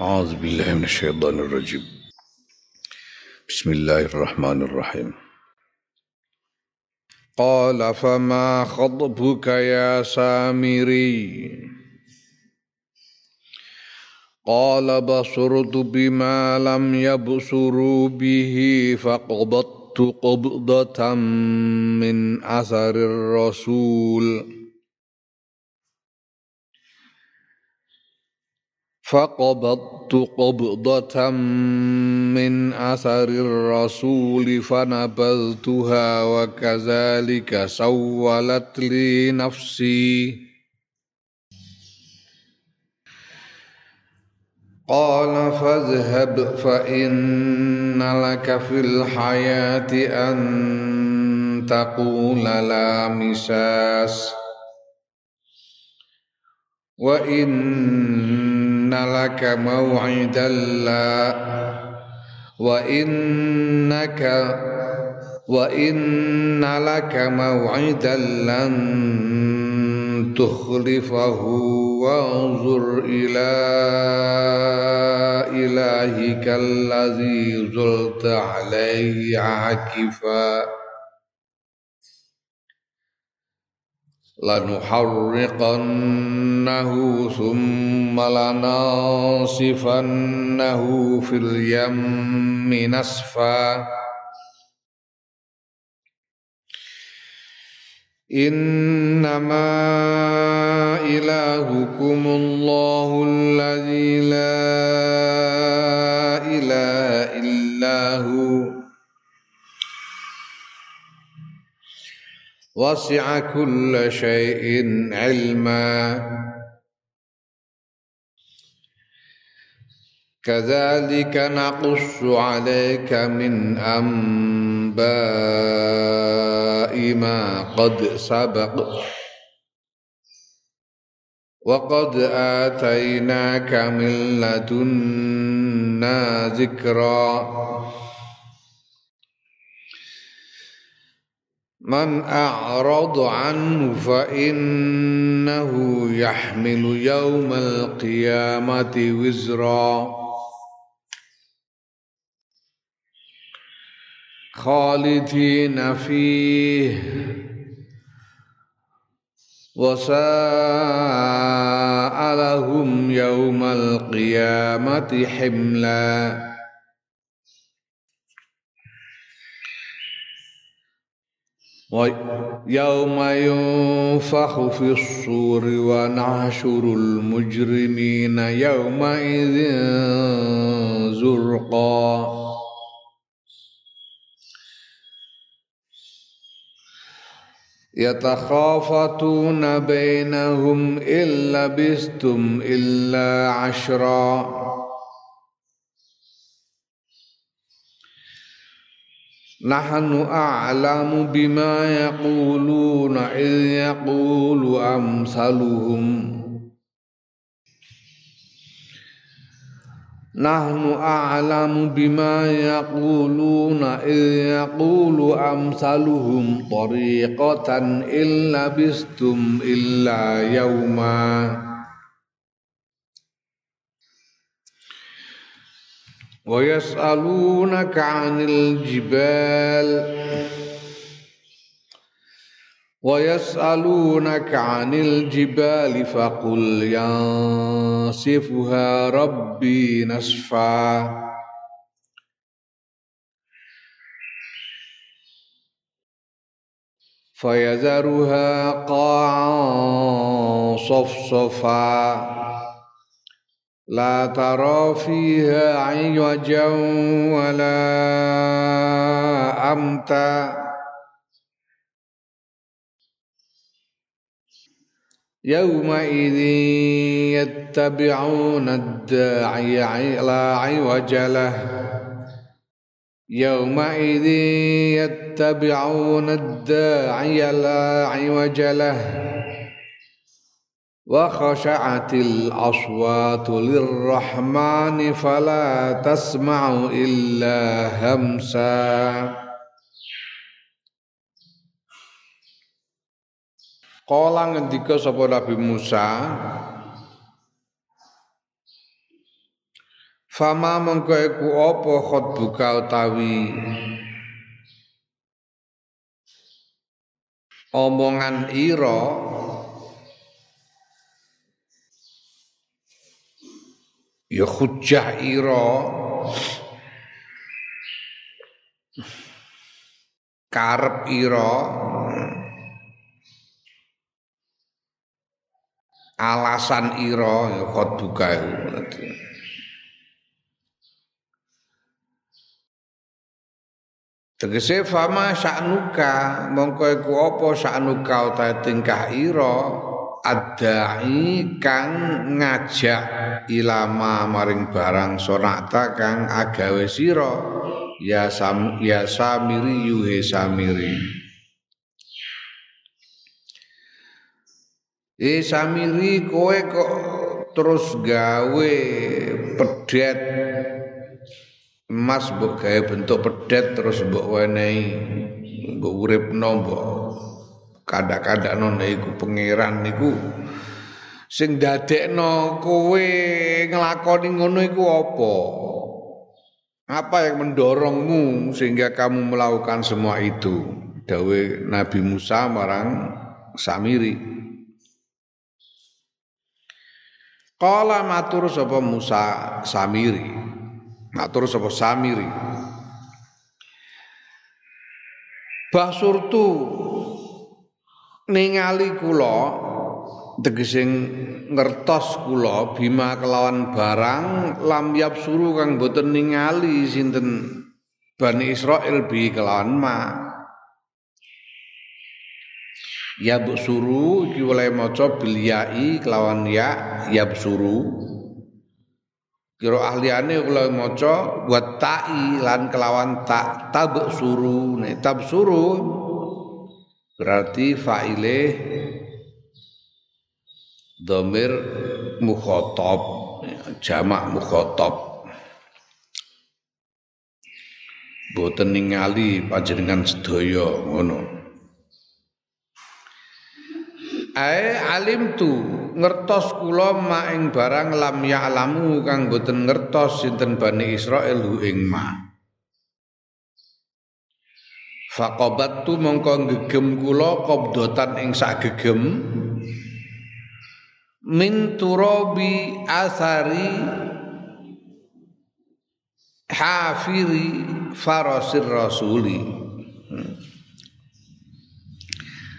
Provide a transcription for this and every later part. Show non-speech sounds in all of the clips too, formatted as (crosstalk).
أعوذ بالله من الشيطان الرجيم. بسم الله الرحمن الرحيم. قال فما خطبك يا سامري؟ قال بصرت بما لم يبصروا به فقبضت قبضة من أثر الرسول. فقبضت قبضة من أثر الرسول فنبذتها وكذلك سولت لي نفسي. قال فاذهب فإن لك في الحياة أن تقول لا مساس. وإن إن لك موعدا لا وإنك وإن لك موعدا لن تخلفه وانظر إلى إلهك الذي زلت عليه عاكفاً lanuharriqannahu thumma lanasifannahu fil yammi nasfa innama ilahukumullahu alladzi la ilaha وسع كل شيء علما. كذلك نقص عليك من أنباء ما قد سبق. وقد آتيناك من لدنا ذكرا. من أعرض عنه فإنه يحمل يوم القيامة وزرا. خالدين فيه. وساء لهم يوم القيامة حملاً. ويوم ينفخ في الصور ونحشر المجرمين يومئذ زرقا يتخافتون بينهم إن لبثتم إلا عشرا Nahnu a'lamu bima yaquluna idh yaqulu amsaluhum. Nahnu a'lamu bima yaquluna idh yaqulu amsaluhum tariqatan illa bistum illa yawma ويسألونك عن الجبال. ويسألونك عن الجبال فقل ينسفها ربي نسفا فيذرها قاعا صفصفا. لا ترى فيها عوجا ولا أمتا. يومئذ يتبعون الداعي لا عوج له. يومئذ يتبعون الداعي لا عوج له. wa khasha'atil aswatu lirrahmani fala tasma'u illa hamsa. Kala ngendika sapa Nabi Musa? Fama mengko iku apa khotbuka utawi omongan ira ya hujjah ira karep ira alasan ira ya khotbuka iku Tegese fama sa'nuka mongko iku apa sa'nuka utahe tingkah ira adai kang ngajak ilama maring barang sonata kang agawe sira. Ya sam ya samiri yuhe samiri. E samiri kowe kok terus gawe pedet? Emas mbok gawe bentuk pedet terus mbok wenehi mbok uripno mbok kada-kadakno iku pangeran niku sing dadekno kowe nglakoni ngono iku apa? Apa yang mendorongmu sehingga kamu melakukan semua itu? Dawe Nabi Musa marang Samiri. Kala matur sapa Musa Samiri? Matur sapa Samiri. Basurtu ningali kula tegese ngertos kula bima kelawan barang lam suru kang boten ningali sinten? Bani Israel bi kelawan ma. Ya suru iki oleh maca bil kelawan ya yabsuru Kira ahliane kula maca buat ta'i lan kelawan tak tab suru nek tab suru berarti fa'ile domir mukhatab jamak mukhatab boten ningali panjenengan sedaya ngono Ae alim tu ngertos kula maing barang lam ya'lamu kang boten ngertos sinten Bani Israel hu ing ma. Faqabat tu mongko gegem kula qabdatan ing sak gegem min asari hafiri farasir rasuli. Hmm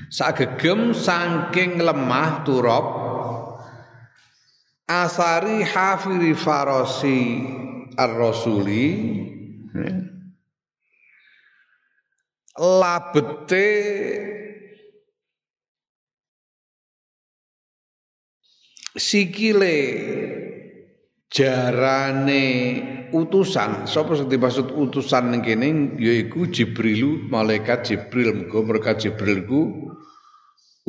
sagegem saking lemah turab asari hafiri farosi ar-rasuli labete. Sikile. Jarane utusan. Sapa sing dimaksud utusan ning kene? Yaiku Jibrilu malaikat Jibril. Muga mereka Jibril ku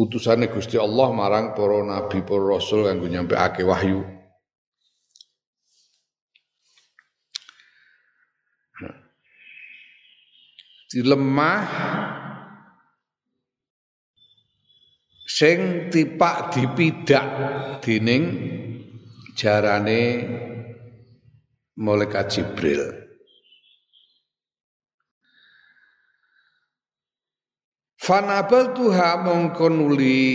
utusane Gusti Allah marang para nabi para rasul kanggo nyampeake wahyu dilemah sing tipak dipidak dening jarane malaikat Jibril. Fanabal tuha mongko nuli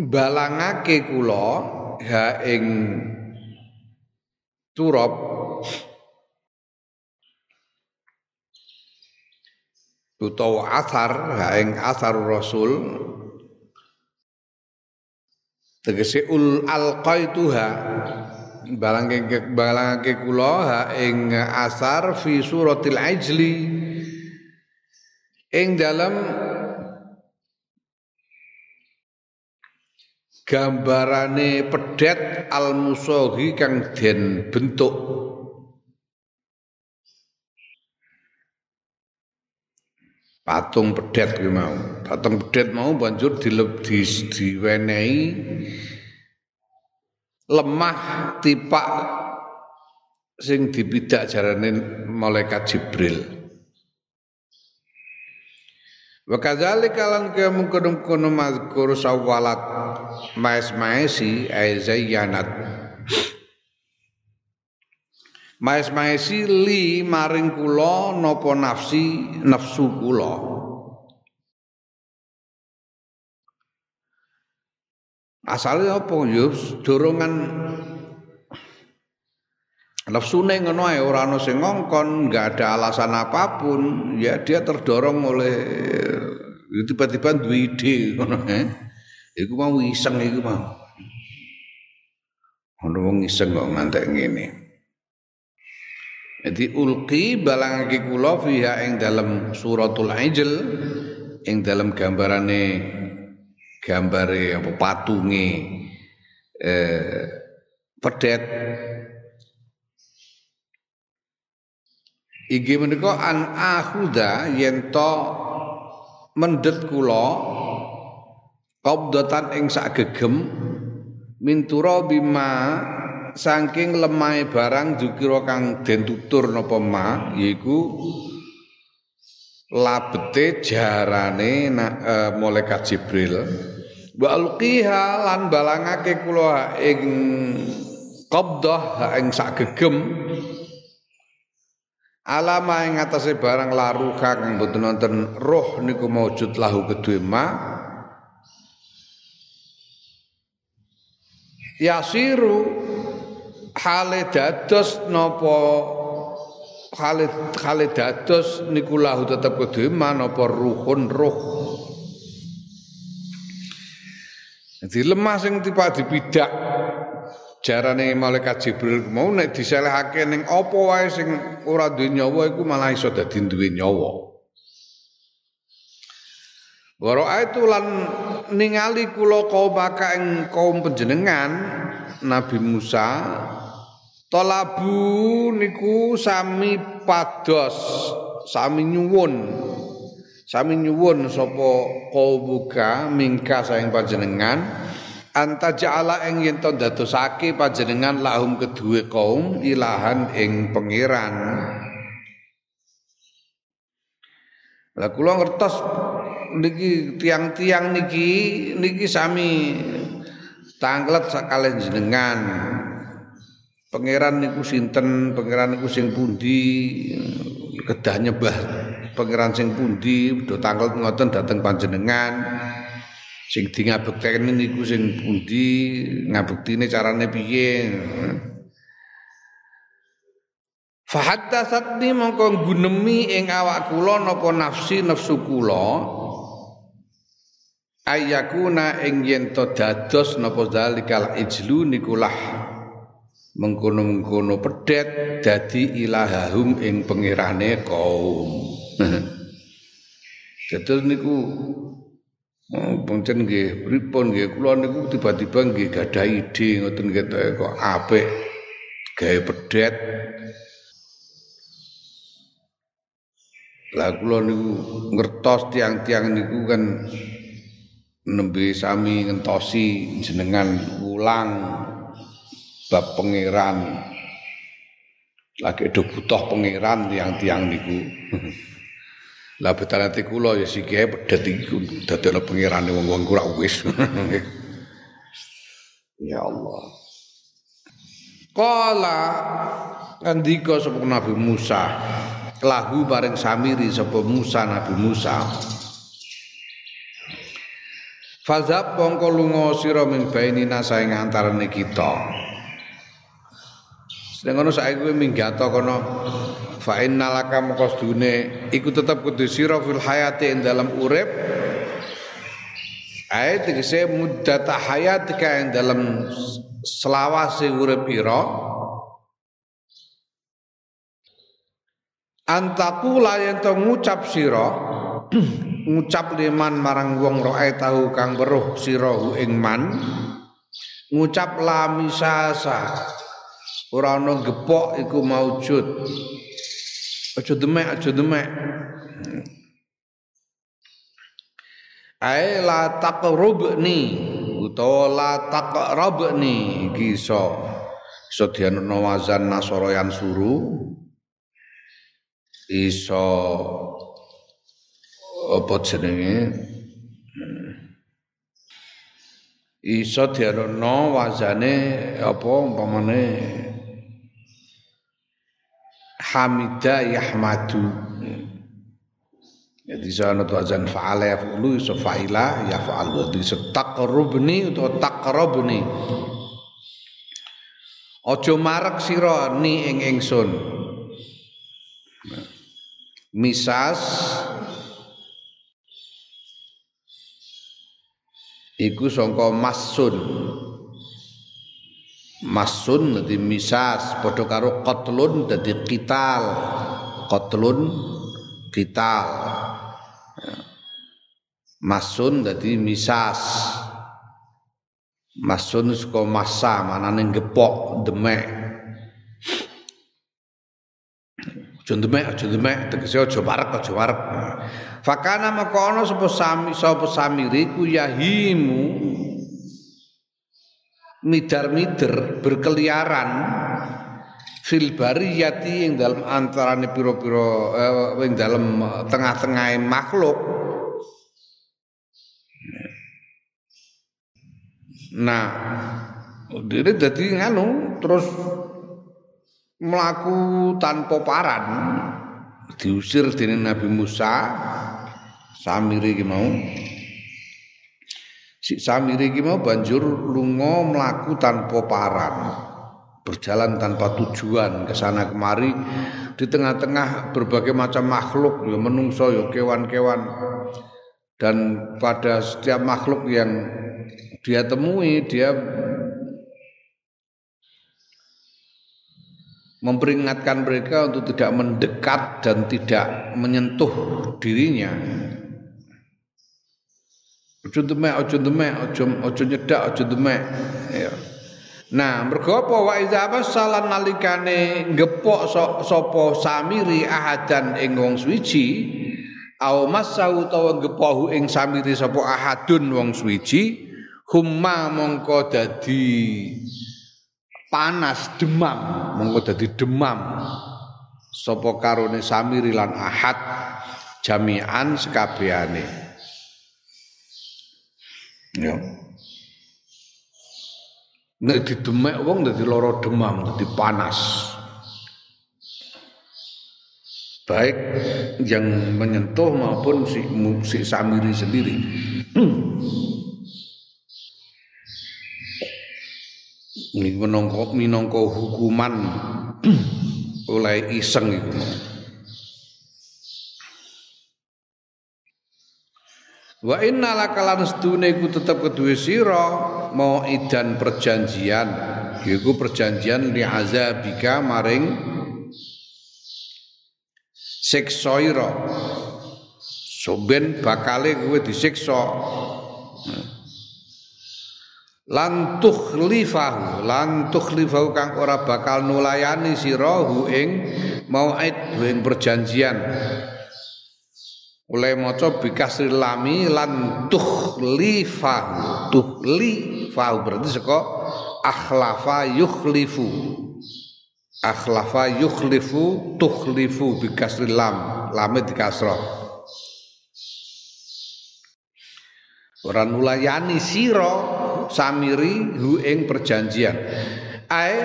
balangake kula ha ing turab utawa asar ha ing asar rasul. Tegese ul alqaituha balangke balangke kula ha ing asar fi suratil ajli. Ing dalam gambarane pedet al musohi kang den bentuk patung pedet kuwi mau. Patung pedet mau banjur dileb di, diwenehi lemah tipak sing dipidak jarane malaikat Jibril. Wa kadzalika lan kaya mungkon-mungkon mazkur sawalat maes-maesi ay zayyanat. Maes-maesi li maring kula napa nafsi nafsu kula. Asale apa ya dorongan nafsune ngono ae ora ana sing ngongkon, enggak ada alasan apapun, ya dia terdorong oleh tiba-tiba duwe ide ngono eh. Iku mau iseng iku mau. Ono wong iseng kok ngantek ngene. Jadi ulqi balangake kula fiha ing dalam suratul Ijl ing dalam gambarane gambare apa patunge eh pedet. Iki menika an akhuda yen to mendet kula qabdatan ing sak gegem mintura bima saking lemah barang jukira kang den tutur napa ma yaiku labete jarane na, e, malaikat Jibril. Wa lan balangake kula ing qabdah ing sak gegem. Alama ing atase barang laruha kang boten wonten roh niku maujud lahu kedue ma. Yasiru hale dados napa? Hale hale dados niku lahu tetep kedue ma napa ruhun ruh? Jadi lemah sing tiba dipidak. Jarane malaikat Jibril mau nek diselehake ning apa wae sing ora duwe nyawa iku malah iso dadi duwe nyawa. Waro itu lan ningali kula kaum ing kaum panjenengan Nabi Musa tolabu niku sami pados sami nyuwun. Sami nyuwun sapa buka mingka saing panjenengan. Anta ja'ala ing yen to panjenengan lahum kedue kaum ilahan ing pangeran Lah kula ngertos niki tiang-tiang niki niki sami tanglet sakale jenengan. Pangeran niku sinten, pangeran niku sing pundi, kedah nyembah pangeran sing pundi, do tanglet ngoten dateng panjenengan. Sing di ngabekten niku sing pundi? Ngabektine carane piye? Fahaddasatni mongko gunemi ing awak kula napa nafsi nafsu kula. Ayakuna ing yen to dados napa zalikal ijlu nikulah mengkono-mengkono pedet dadi ilahahum ing pengirane kaum. (laughs) Dados niku Oh, pancen nggih pripun nggih kula niku tiba-tiba nggih gadah ide ngoten nggih kok apik gawe pedet. Lah kula niku ngertos tiang-tiang niku kan nembe sami ngentosi jenengan ulang bab pangeran. Lagi do butuh pangeran tiang-tiang niku. (laughs) Lah betalati kula ya sikih pedet iki dadekno pengirane wong-wong ora wis. (laughs) ya Allah. Qala andika sapa Nabi Musa lahu bareng samiri sapa Musa Nabi Musa Fazab pongko lunga sira min bainina saing kita Sedang ngono saiki kowe minggato kono fa innalaka maqasdune iku tetep kudu sira fil hayati ing dalam urip. Ayat tegese muddata hayatika ing dalam selawase urip ira. Antaku layan to ngucap sira (clears throat) ngucap liman marang wong roe tahu kang weruh sira ing man. Ngucap lamisasa ora ana gepok iku maujud. Aja demek aja demek. Ai la taqrubni utawa la taqrabni iki iso. Dianono wazan nasara yang suru. Iso apa jenenge? Iso diarono wazane apa umpamane hamida yahmadu. Jadi sana tu azan fa'ala yaf'ulu iso fa'ila yaf'alu. Jadi taqrubni atau taqrabni Ojo marek sira ni ing ingsun. Misas iku sangka masun masun dadi misas padha karo qatlun dadi qital. Qatlun qital. Masun dadi misas. Masun saka masa manane gepok demek. Aja demek aja demek tegese aja warek aja warek fakana maka ana sapa sami sapa samiri ku yahimu midar-mider berkeliaran fil bariyati ing dalam antarane pira-pira eh, ing dalam tengah-tengah makhluk. Nah ini jadi nganu terus melaku tanpa paran diusir dening Nabi Musa Samiri iki mau si Samiri iki mau banjur lunga melaku tanpa paran. Berjalan tanpa tujuan. Ke sana kemari di tengah-tengah berbagai macam makhluk ya menungso ya kewan-kewan. Dan pada setiap makhluk yang dia temui dia memperingatkan mereka untuk tidak mendekat dan tidak menyentuh dirinya. Ojo demek, ojo demek, ojo ojo nyedak, ojo demek. Ya. Nah, mergo apa wa iza salan nalikane gepok sapa samiri ahadan ing wong suwiji au masau utawa gepohu ing samiri sapa ahadun wong suwiji humma mongko dadi panas demam mongko dadi demam sapa karone samiri lan ahad jami'an sekabehane ya. Nek didemek wong dadi lara demam dadi panas. Baik yang menyentuh maupun si, si samiri sendiri. Ini minangka minangka hukuman. Oleh iseng iku Wa inna lakalan sedune iku tetep kedue sira mau idan perjanjian. Yaiku perjanjian li azabika maring siksa ira. Soben bakale kowe disiksa. Lan tukhlifahu lan tukhlifahu kang ora bakal nulayani sira hu ing mauid ing perjanjian oleh maca bikasri lami lan tukhlifahu. Tukhlifahu berarti saka akhlafa yukhlifu. Akhlafa yukhlifu tukhlifu bikasri lam. Lame dikasrah ora nulayani sira samiri hu ing perjanjian. Ae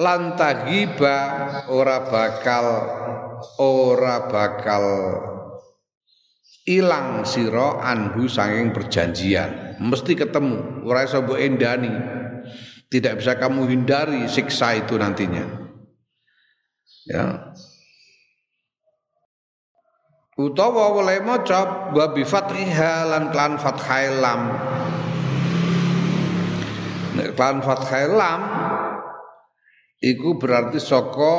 lantagiba ora bakal ora bakal ilang sira anhu sanging perjanjian. Mesti ketemu. Ora endani. Tidak bisa kamu hindari siksa itu nantinya. Ya. Utawa oleh maca wa bi fathiha lan klan fathai lam. Nek klan fathai lam iku berarti saka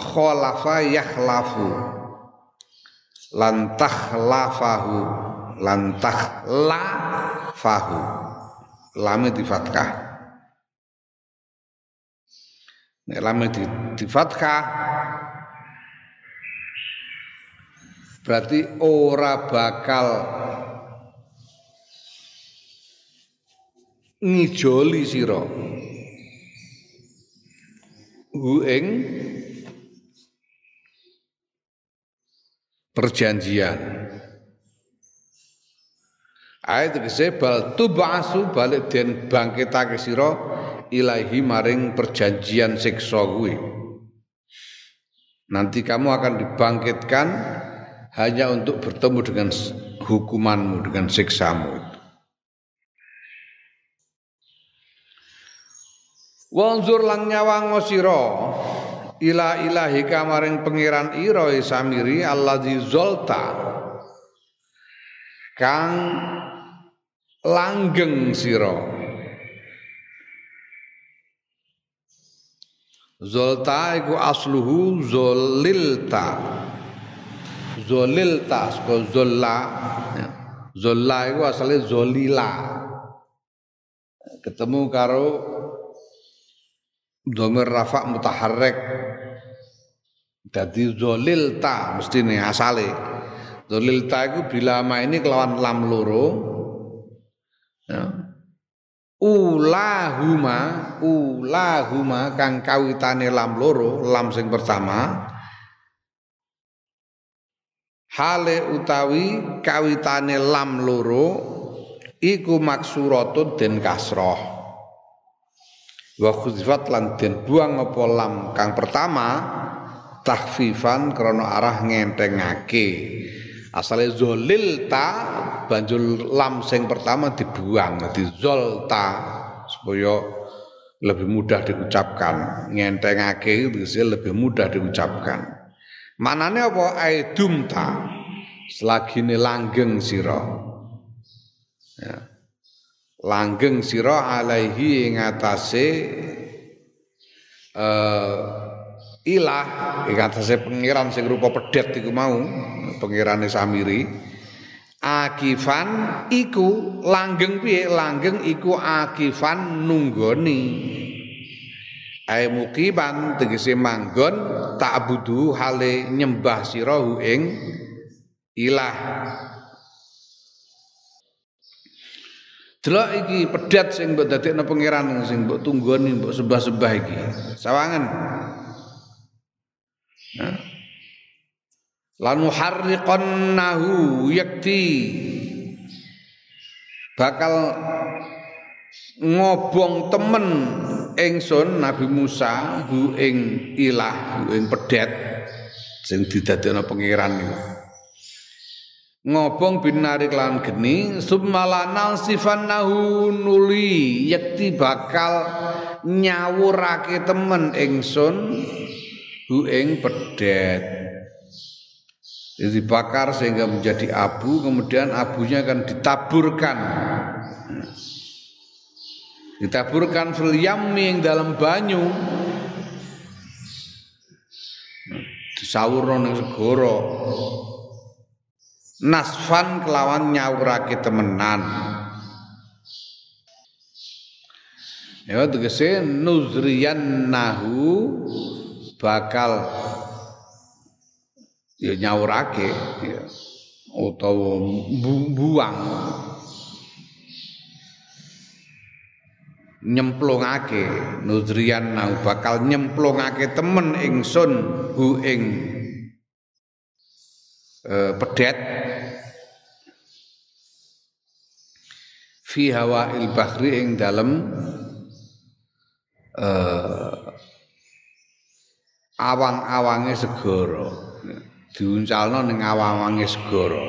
khalafa yakhlafu. Lan takhlafahu lan takhlafahu. Lame di fathah. Nek lame di, di fathah berarti ora bakal ngijoli sira. Hu perjanjian Ayat tegese bal tubasu balik den bangkitake sira ilahi maring perjanjian siksa kuwi. Nanti kamu akan dibangkitkan hanya untuk bertemu dengan hukumanmu, dengan siksamu itu. Wanzur lang nyawang sira ila ilahi kamaring pangeran ira samiri alladzi zolta kang langgeng sira Zolta iku asluhu zolilta. Zolilta saka zolla. Ya. Zolla iku asale zolila. Ketemu karo domir rafa mutaharrik. Dadi zolilta mesti nih asale. Zolilta iku bila ini kelawan lam loro. Ya ulahuma ulahuma kang kawitane lam loro lam sing pertama hale utawi kawitane lam loro iku maksuratun den kasroh wa khuzifat lan den buang apa lam kang pertama tahfifan krana arah ngentengake. Asale zolilta banjur lam sing pertama dibuang di zolta supaya lebih mudah diucapkan. Ngentengake itu lebih mudah diucapkan. Manane apa? Aidumta selagi ini langgeng sira. Ya. langgeng sira alaihi ing atase uh, ilah ing atase pangeran sing rupa pedet iku mau pangirane Samiri. Akifan iku langgeng piye? Langgeng iku akifan nunggoni. Ae mukiban tegese manggon tak budu hale nyembah sirahu ing ilah. Delok iki pedet sing mbok dadekno pangeran sing mbok tunggoni mbok sembah-sembah iki. Sawangan Lan harriqannahu yakti. Bakal ngobong temen ingsun Nabi Musa hu ing ilah hu ing pedet sing didadekno pangeran niku. Ngobong binari lan geni summalanal sifannahu nuli. Yakti bakal nyawurake temen ingsun hu ing pedet. Dibakar sehingga menjadi abu kemudian abunya akan ditaburkan. Ditaburkan fil yang dalam banyu. Disawurno ning segara. Nasfan kelawan nyawurake temenan. Ya tegese nuzriyan nahu bakal ya nyawurake ya utawa buang nyemplungake. Nudrian nau bakal nyemplungake temen ingsun hu ing e, pedet. Fi hawa bahri ing dalem e, awang-awange segara. Diuncalno ning awang-awange segara.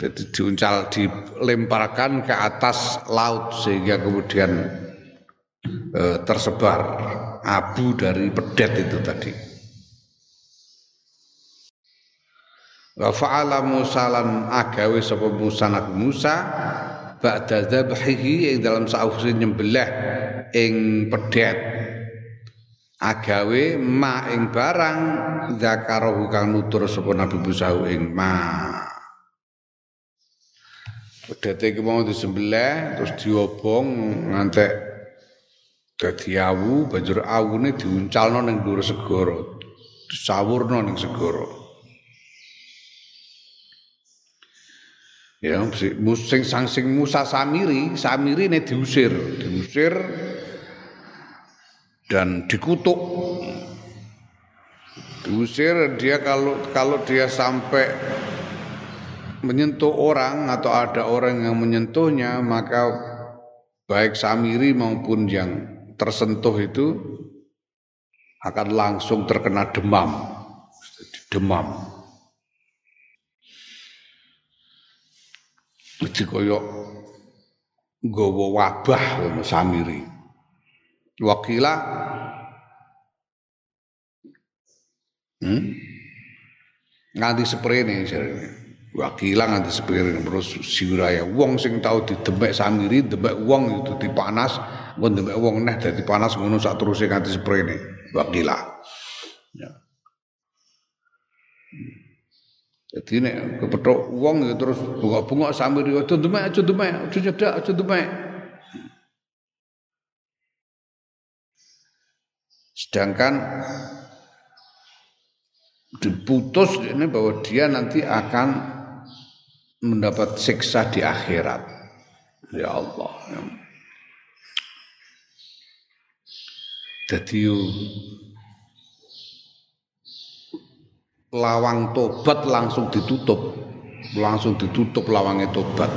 Jadi diuncal dilemparkan ke atas laut sehingga kemudian eh, tersebar abu dari pedet itu tadi. Wa fa'ala Musa lan agawe sapa Musa Nabi Musa ba'da dzabhihi ing dalam sausi nyembelih ing pedet agawe ma ing barang zakarahu kang nutur sapa Nabi Musa ing ma. Pedete iki mau disembelih terus diobong ngantek dadi awu banjur awune diuncalno ning dhuwur segara disawurno ning segara. Ya, sing sang sing Musa Samiri, Samiri ini diusir, diusir dan dikutuk. Diusir dia kalau kalau dia sampai menyentuh orang atau ada orang yang menyentuhnya maka baik Samiri maupun yang tersentuh itu akan langsung terkena demam. Demam. Jadi koyok nggawa wabah ngono Samiri. Wakila hmm? nganti sprene jarene. Wakila nganti sprene terus siuraya wong sing tau didemek Samiri, demek wong itu dipanas, nggon demek wong neh dadi panas ngono sak teruse nganti sprene. Wakila. Ya. Jadi nek kepethuk wong ya terus bunga-bunga sambil aja demek aja demek aja cedak. Sedangkan diputus ini bahwa dia nanti akan mendapat siksa di akhirat. Ya Allah. Jadi lawang tobat langsung ditutup langsung ditutup lawangnya tobat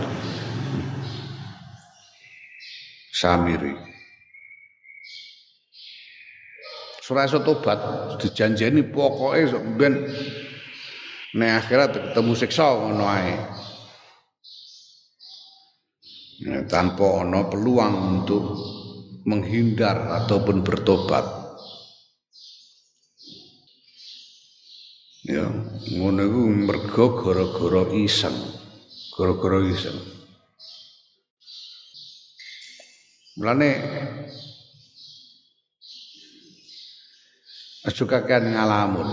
samiri surah tobat dijanjeni pokoknya ben nek akhirat ketemu siksa ngono ae tanpa ono peluang untuk menghindar ataupun bertobat Ya, ngono iku mergo gara-gara iseng. Gara-gara iseng. Mulane aja kakean ngalamun.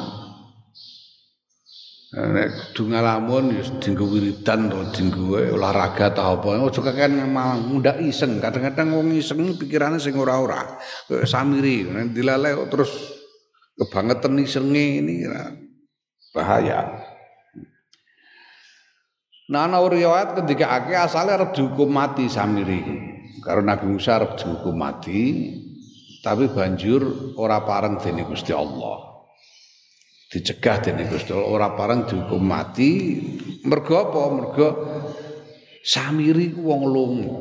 Nek kudu ngalamun ya dinggo wiridan to dinggo olahraga ta apa. Aja kakean malang ndak iseng. Kadang-kadang wong iseng pikirane sing ora-ora. Kayak samiri nek dilale terus kebangetan isenge ini bahaya. Nah, ana riwayat ketika ake asalnya arep dihukum mati Samiri. Karena Nabi Musa arep dihukum mati, tapi banjur ora pareng dening Gusti Allah. Dicegah dening Gusti Allah ora pareng dihukum mati. Mergo apa? Mergo Samiri ku wong lomo.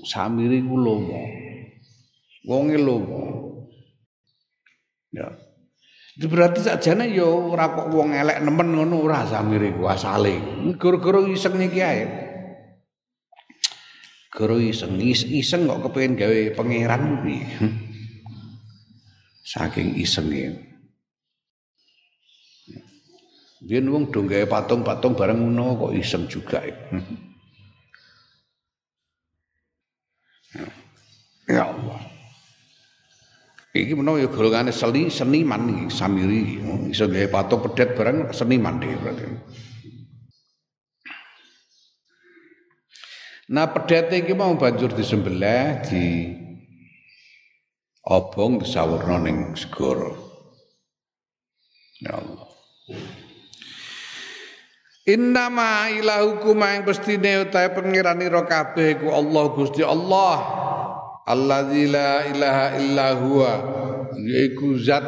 Samiri ku lomo. Wonge lomo. Ya. Itu berarti sakjane ya ora kok wong elek nemen ngono ora samire ku asale. Gara-gara iseng iki ae. Gara iseng iseng kok kepengin gawe pangeran kuwi. Saking isenge. Biyen wong do gawe patung-patung bareng ngono kok iseng juga. (laughs) Ya Allah. Iki menawa ya golongane seni seniman iki samiri iso gawe patung pedet bareng seniman dhewe berarti. Nah pedet iki mau banjur disembelih di obong disawurna ning segara. Ya Allah. Innama ilahukum yang pestine utahe pangeranira kabeh ku Allah Gusti Allah alladzi la ilaha illa huwa yaiku zat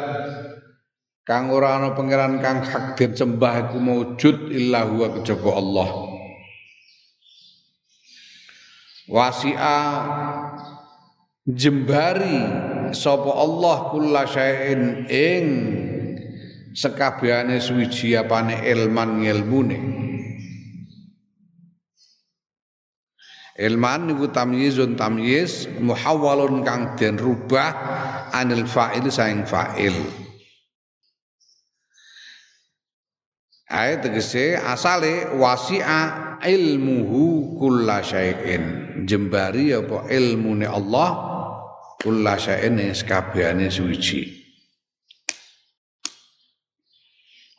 kang ora ana pangeran kang hak den sembah iku maujud illa huwa kejaba Allah wasi'a jembari sapa Allah kula syai'in ing sekabehane suwiji apane ilman ngilmune Ilman niku tamyizun tamyiz muhawwalun kang den rubah anil fa'il saing fa'il. Ayat tegese asale wasi'a ilmuhu kulla syai'in. Jembari apa ilmune Allah kulla syai'in sakabehane suci.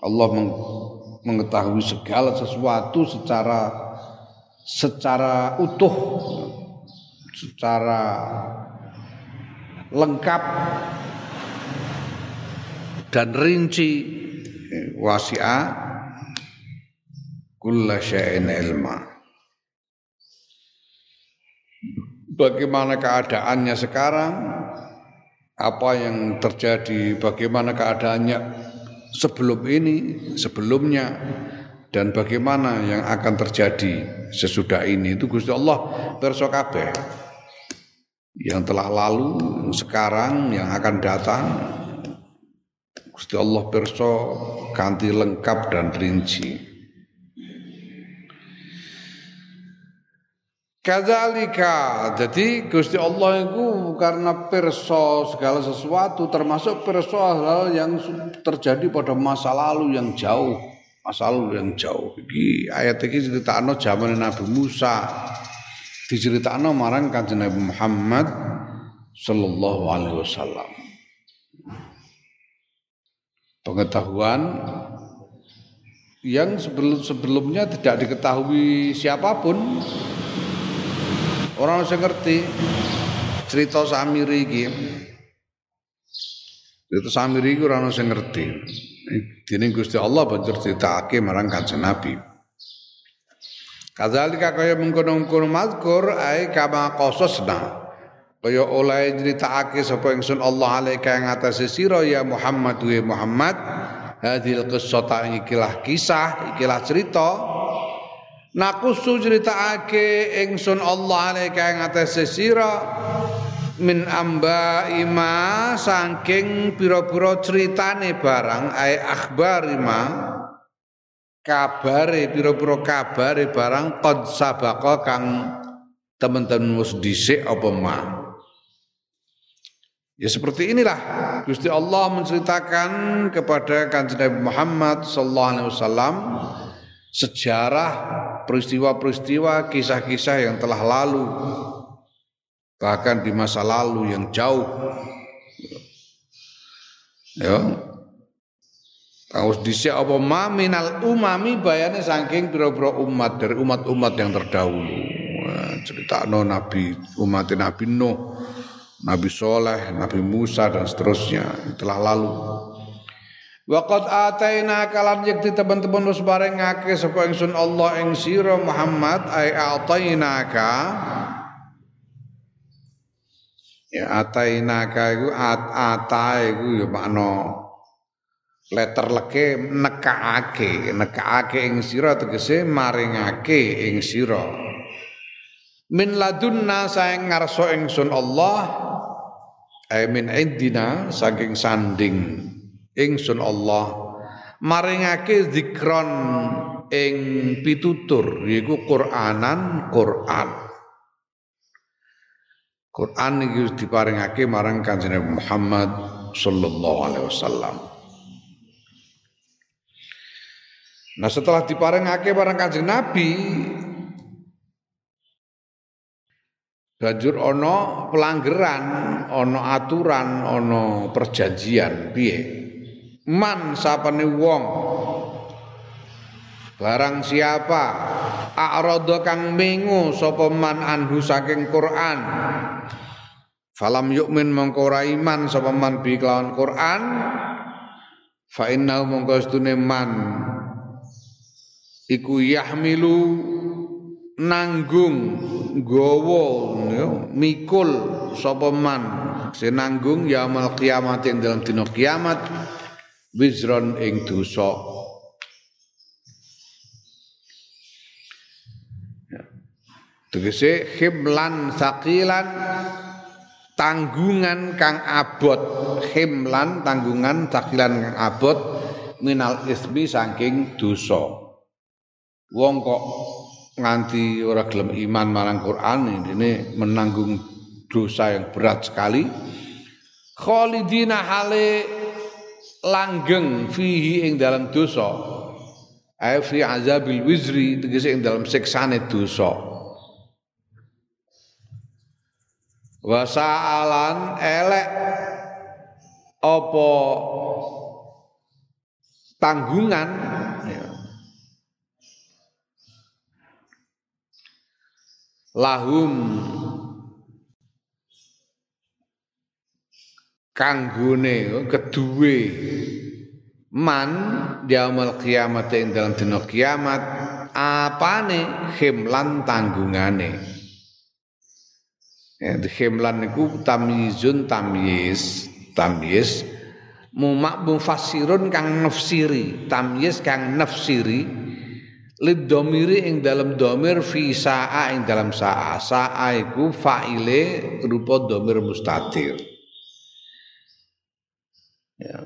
Allah mengetahui segala sesuatu secara secara utuh secara lengkap dan rinci wasi'a kulla syai'in ilma bagaimana keadaannya sekarang apa yang terjadi bagaimana keadaannya sebelum ini, sebelumnya dan bagaimana yang akan terjadi sesudah ini itu Gusti Allah pirsa kabeh. Yang telah lalu, sekarang, yang akan datang Gusti Allah pirsa ganti lengkap dan rinci. Kadzalika. Jadi Gusti Allah itu karena perso segala sesuatu termasuk perso hal yang terjadi pada masa lalu yang jauh, masa lalu yang jauh. Iki ayat iki critakno zaman Nabi Musa. Diceritakno marang Kanjeng Nabi Muhammad sallallahu alaihi wasallam. Pengetahuan yang sebelum sebelumnya tidak diketahui siapa pun Orang sing ngerti cerita Samiri iki. Cerita Samiri iki ora ono sing ngerti. Dene Gusti Allah banjur critakake marang Kanjeng Nabi. Kadzalika kaya mengkono-mengkono mazkur ai kama qasasna. Kaya oleh nyritakake sapa ingsun Allah alaika ing atase sira ya Muhammad wa Muhammad hadil qissata ikilah kisah ikilah cerita Nakusu critakake ingsun Allah alaika ing atase sira min amba ima saking pira-pira critane barang ai akhbar ima kabare pira-pira kabare barang qad sabaqa kang teman-teman wis dhisik apa mah Ya seperti inilah Gusti Allah menceritakan kepada kanjeng Nabi Muhammad sallallahu alaihi wasallam sejarah peristiwa-peristiwa kisah-kisah yang telah lalu bahkan di masa lalu yang jauh ya Tahu dhisik apa ma minal umami bayane saking pira-pira umat dari umat-umat yang terdahulu. Cerita no Nabi umat Nabi Nuh, Nabi Soleh, Nabi Musa dan seterusnya telah lalu. Waqad ataina kalan yakti teman-teman wis barengake sapa ingsun Allah ing sira Muhammad ai atainaka. Ya atainaka iku at ata iku ya makna letter leke nekaake nekaake ing sira tegese maringake ing sira. Min ladunna saeng ngarsa ingsun Allah ai min indina saking sanding ingsun Allah. Maringake zikron ing pitutur yaiku Qur'anan Qur'an. Quran iki diparingake marang Kanjeng Muhammad sallallahu alaihi wasallam. Nah setelah diparingake marang Kanjeng Nabi banjur ana pelanggaran, ana aturan, ana perjanjian piye? Man sapane wong. Barang siapa a'rada kang mengu sapa man anhu saking Quran? Falam yukmin mongko iman sapa man bi Quran? Fa innahu mongko man. Iku yahmilu nanggung gowo mikul sapa man. Senanggung yaumul kiamat ing dalam dina kiamat wizron ing dosa. Ya. tegese himlan sakilan tanggungan kang abot. Himlan tanggungan sakilan kang abot minal ismi saking dosa. Wong kok nganti ora gelem iman marang Quran ini menanggung dosa yang berat sekali. Khalidina hale langgeng fihi ing dalam dosa ay fi azabil wizri tegese ing dalam siksane dosa wa sa'alan elek apa tanggungan ya. lahum kanggone keduwe. Man yaumul kiamat ing dalam dina kiamat apane? Himlan tanggungane. Ya himlan niku tamyizun tamyiz tamyiz. Mumak mufassirun kang nafsiri tamyiz kang nafsiri. Lid domiri ing dalam domir fi sa'a ing dalam sa'a. Sa'a iku fa'ile rupa domir mustatir ya.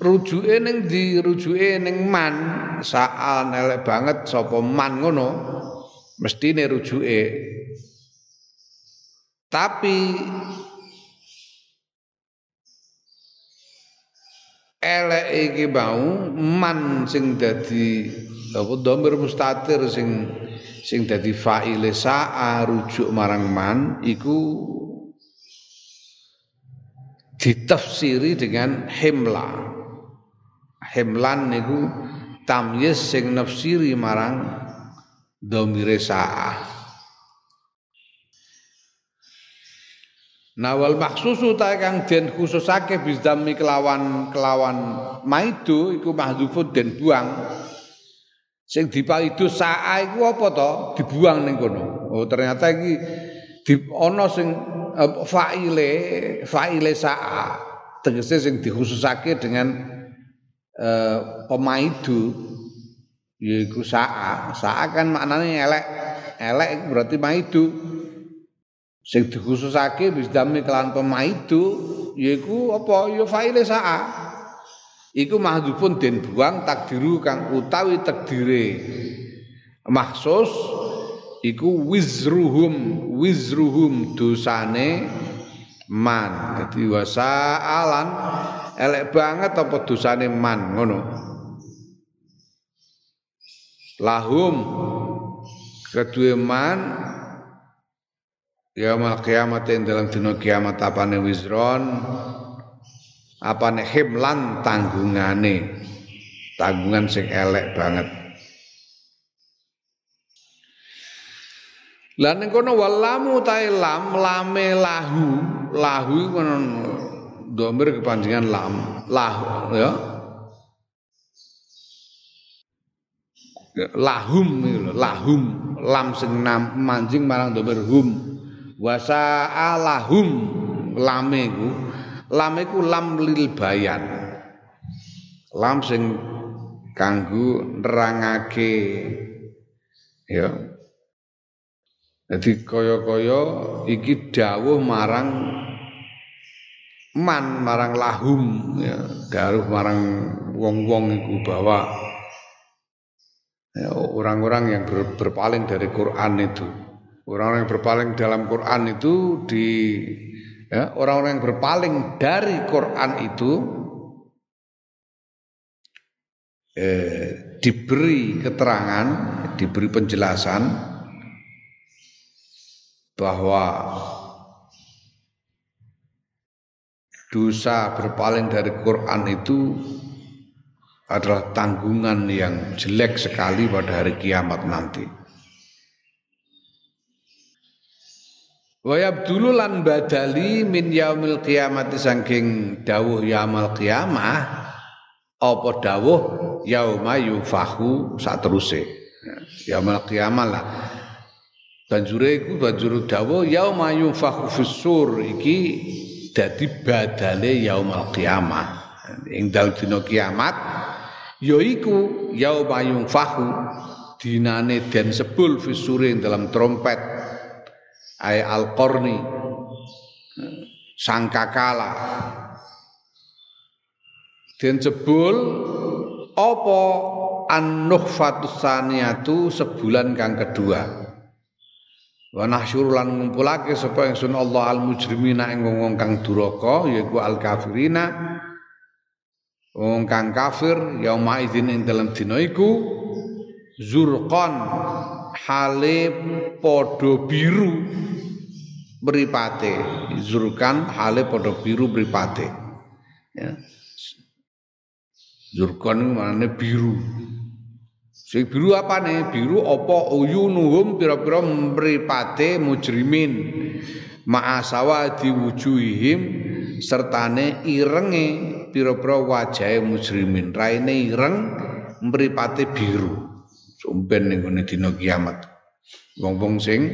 Rujuke ning di rujuke ning man. Sa'a elek banget sapa man ngono mestine rujuke. Tapi elek iki mau man sing dadi apa dhamir mustatir sing sing dadi fa'ile sa'a rujuk marang man iku ditafsiri dengan himla himlan niku tamyiz sing nafsiri marang dhamire sa'a Nawal maksusu ta kang den khususake bizdami kelawan kelawan maidu iku mahdzufun den buang. Sing dipaidu saa iku apa to? Dibuang ning kono. Oh ternyata iki di ana sing faile faile saa. Tegese sing dikhususake dengan uh, pemaidu yaiku saa. Saa kan maknane elek. Elek berarti maidu. Sing dikhususake bisdami kelan pemaidu yaiku apa? Ya faile saa. Iku mahdzufun den buang takdiru kang utawi takdire. Maksus iku wizruhum wizruhum dosane man. Dadi wasaalan elek banget apa dosane man ngono? Lahum kedue man Yaumul kiamat yang dalam dina kiamat apane wizron apane himlan tanggungane. Tanggungan sing elek banget Lah ning kono walamu tae lam lame lahu. Lahu kono domir kepanjangan lam. Lahu ya. Lahum lahum. Lam sing manjing marang domir hum. Wasa'alahum lame ku lame ku lam lil bayan. Lam sing kanggo nerangake ya jadi kaya-kaya iki dawuh marang man marang lahum ya. Dawuh marang wong-wong iku bahwa ya, orang-orang yang berpaling dari Quran itu. Orang-orang yang berpaling dalam Quran itu di ya, orang-orang yang berpaling dari Quran itu eh, diberi keterangan, diberi penjelasan bahwa dosa berpaling dari Quran itu adalah tanggungan yang jelek sekali pada hari kiamat nanti. Wa yabdulu lan badali min yaumil qiyamati saking dawuh yaumil qiyamah apa dawuh yauma yufahu sateruse. Yaumil qiyamah lah. Banjure iku banjur dawuh yauma yufahu fissur. Iki dadi badale yaumil qiyamah. Ing dalem dina kiamat yaiku yauma yufahu dinane den sebul fissure dalam trompet. Ay al-qarni sangkakala den jebul apa an-nuhfatus saniyatu sebulan kang kedua wa nahsyur lan ngumpulake sapa ingsun Allah al mujrimina ing wong kang duraka yaiku al kafirina wong kang kafir yauma idzin ing dalem dina iku zurqan hale padha biru mripate. Zurkan hale padha biru mripate. Ya. Zurkan maknane biru sing biru apa nih biru apa? Uyunuhum pira-pira mripate mujrimin. Ma'asawa diwujuhim sertane irenge pira-pira wajahe mujrimin. Raine ireng mripate biru. Sumpen ning ngene dina kiamat. Wong-wong sing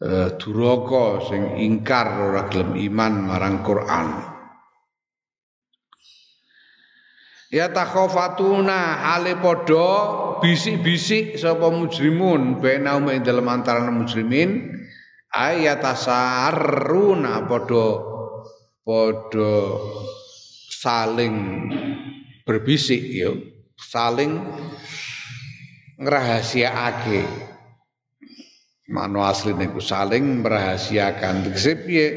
uh, duraka sing ingkar ora gelem iman marang Quran. Ya takhafatuna hale padha bisik-bisik sapa mujrimun. Bainahum ing dalem antarané mujrimin ayatasarruna padha padha saling berbisik ya saling ngrahasiakake. Mano asli niku saling merahasiakan. Tegese piye?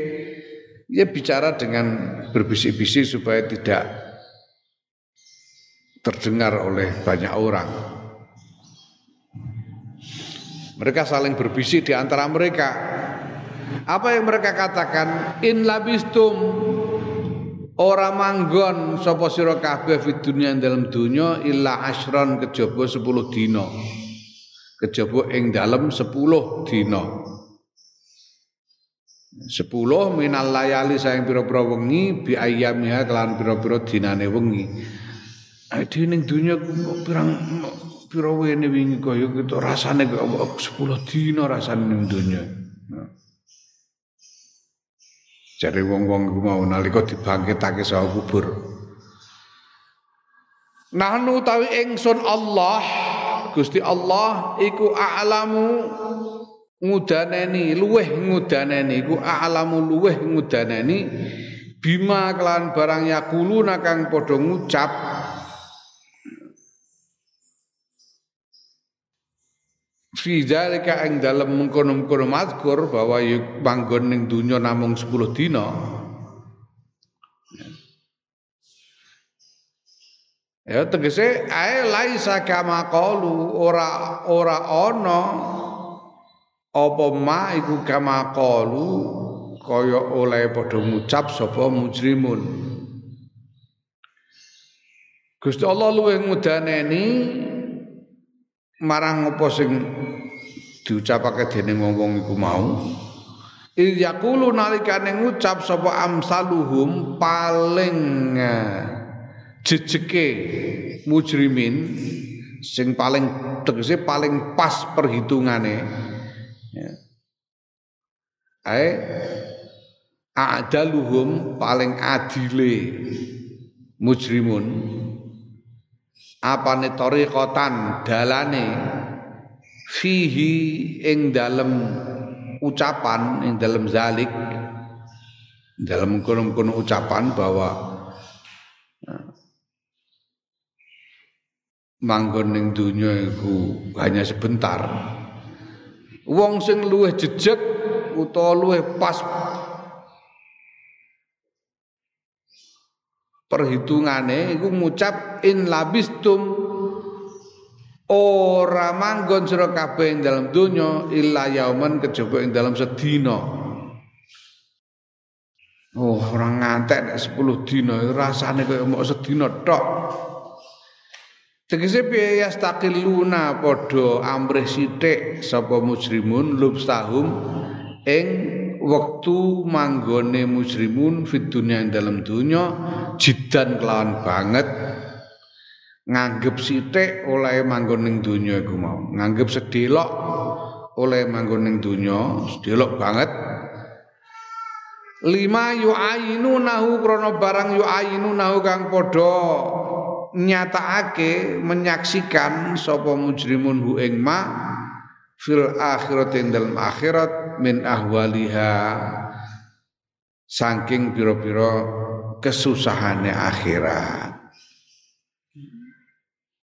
Ya bicara dengan berbisik-bisik supaya tidak terdengar oleh banyak orang. Mereka saling berbisik di antara mereka. Apa yang mereka katakan? In labistum ora manggon sapa sira kabeh fid dunya dalam dunya illa asyron kejaba 10 dina. Kejaba ing dalam 10 dina. 10 minal layali sayang pira-pira wengi bi ayyamiha kelan pira-pira dinane wengi. Ade ning dunya pirang pira wene wingi kaya gitu rasane kok 10 dina rasane ning dunya. Jare wong-wong ku mau nalika dibangkitake saka kubur. Nahnu tawi ingsun Allah Gusti Allah iku a'lamu ngudaneni luweh ngudaneni iku a'lamu luweh ngudaneni bima kelan barang yakuluna kang padha ngucap fi dzalika ing dalem mengkono-mengkono mazkur bahwa manggon ning donya namung 10 dina. Ya tegese ae laisa kama qalu ora ora ana apa ma iku kama qalu kaya oleh padha ngucap sapa mujrimun. Gusti Allah luwih ngudaneni marang apa sing diucapake dening wong-wong iku mau? Il yaqulu nalikane ngucap sapa amsaluhum paling eh, jejeke mujrimin sing paling tegese paling pas perhitungane. Ya. Ae adaluhum paling adile mujrimun apane tariqatan dalane? Fihi ing dalem ucapan ing dalem zalik. Dalam kono-kono ucapan bahwa manggon ning donya iku hanya sebentar. Wong sing luwih jejeg utawa luwih pas perhitungane iku ngucap in labistum ora manggon sira kabeh ing dalam donya illa yauman kejaba ing dalam sedina Oh, orang ngantek nek 10 dina rasane kaya mok sedina tok. Tegese piye yastaqilluna padha amrih sithik sapa mujrimun lubstahum ing wektu manggone mujrimun fid dunya ing dalam dunya jidan kelawan banget nganggep sithik oleh manggon ning donya iku mau. Nganggep sedelok oleh manggon ning donya sedelok banget. Lima yu'ayinu nahu krana barang yu'ayinu nahu kang padha nyatakake menyaksikan sapa mujrimun hu ing ma fil akhirat ing dalam akhirat min ahwaliha. Saking pira-pira kesusahane akhirat.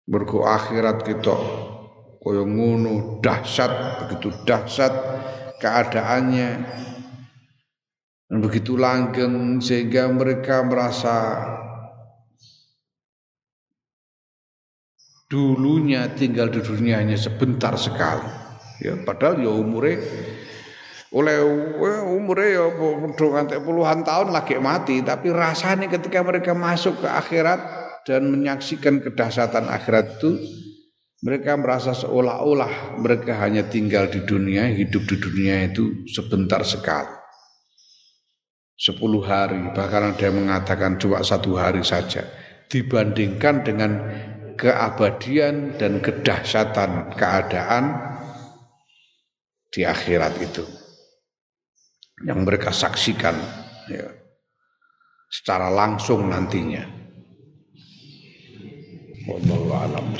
Mergo akhirat kita kaya ngono dahsyat begitu dahsyat keadaannya. Dan begitu langgeng sehingga mereka merasa dulunya tinggal di dunia hanya sebentar sekali ya padahal ya umure oleh umure ya ngantek puluhan tahun lagi mati tapi rasanya ketika mereka masuk ke akhirat dan menyaksikan kedahsyatan akhirat itu mereka merasa seolah-olah mereka hanya tinggal di dunia, hidup di dunia itu sebentar sekali. Sepuluh hari, bahkan ada yang mengatakan cuma satu hari saja. Dibandingkan dengan keabadian dan kedahsyatan keadaan di akhirat itu. Yang mereka saksikan ya, secara langsung nantinya. wallahu a'lam